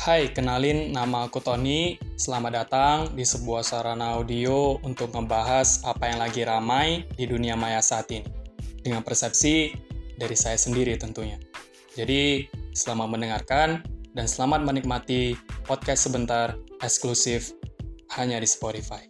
Hai, kenalin nama aku Tony. Selamat datang di sebuah sarana audio untuk membahas apa yang lagi ramai di dunia maya saat ini. Dengan persepsi dari saya sendiri tentunya. Jadi, selamat mendengarkan dan selamat menikmati podcast sebentar eksklusif hanya di Spotify.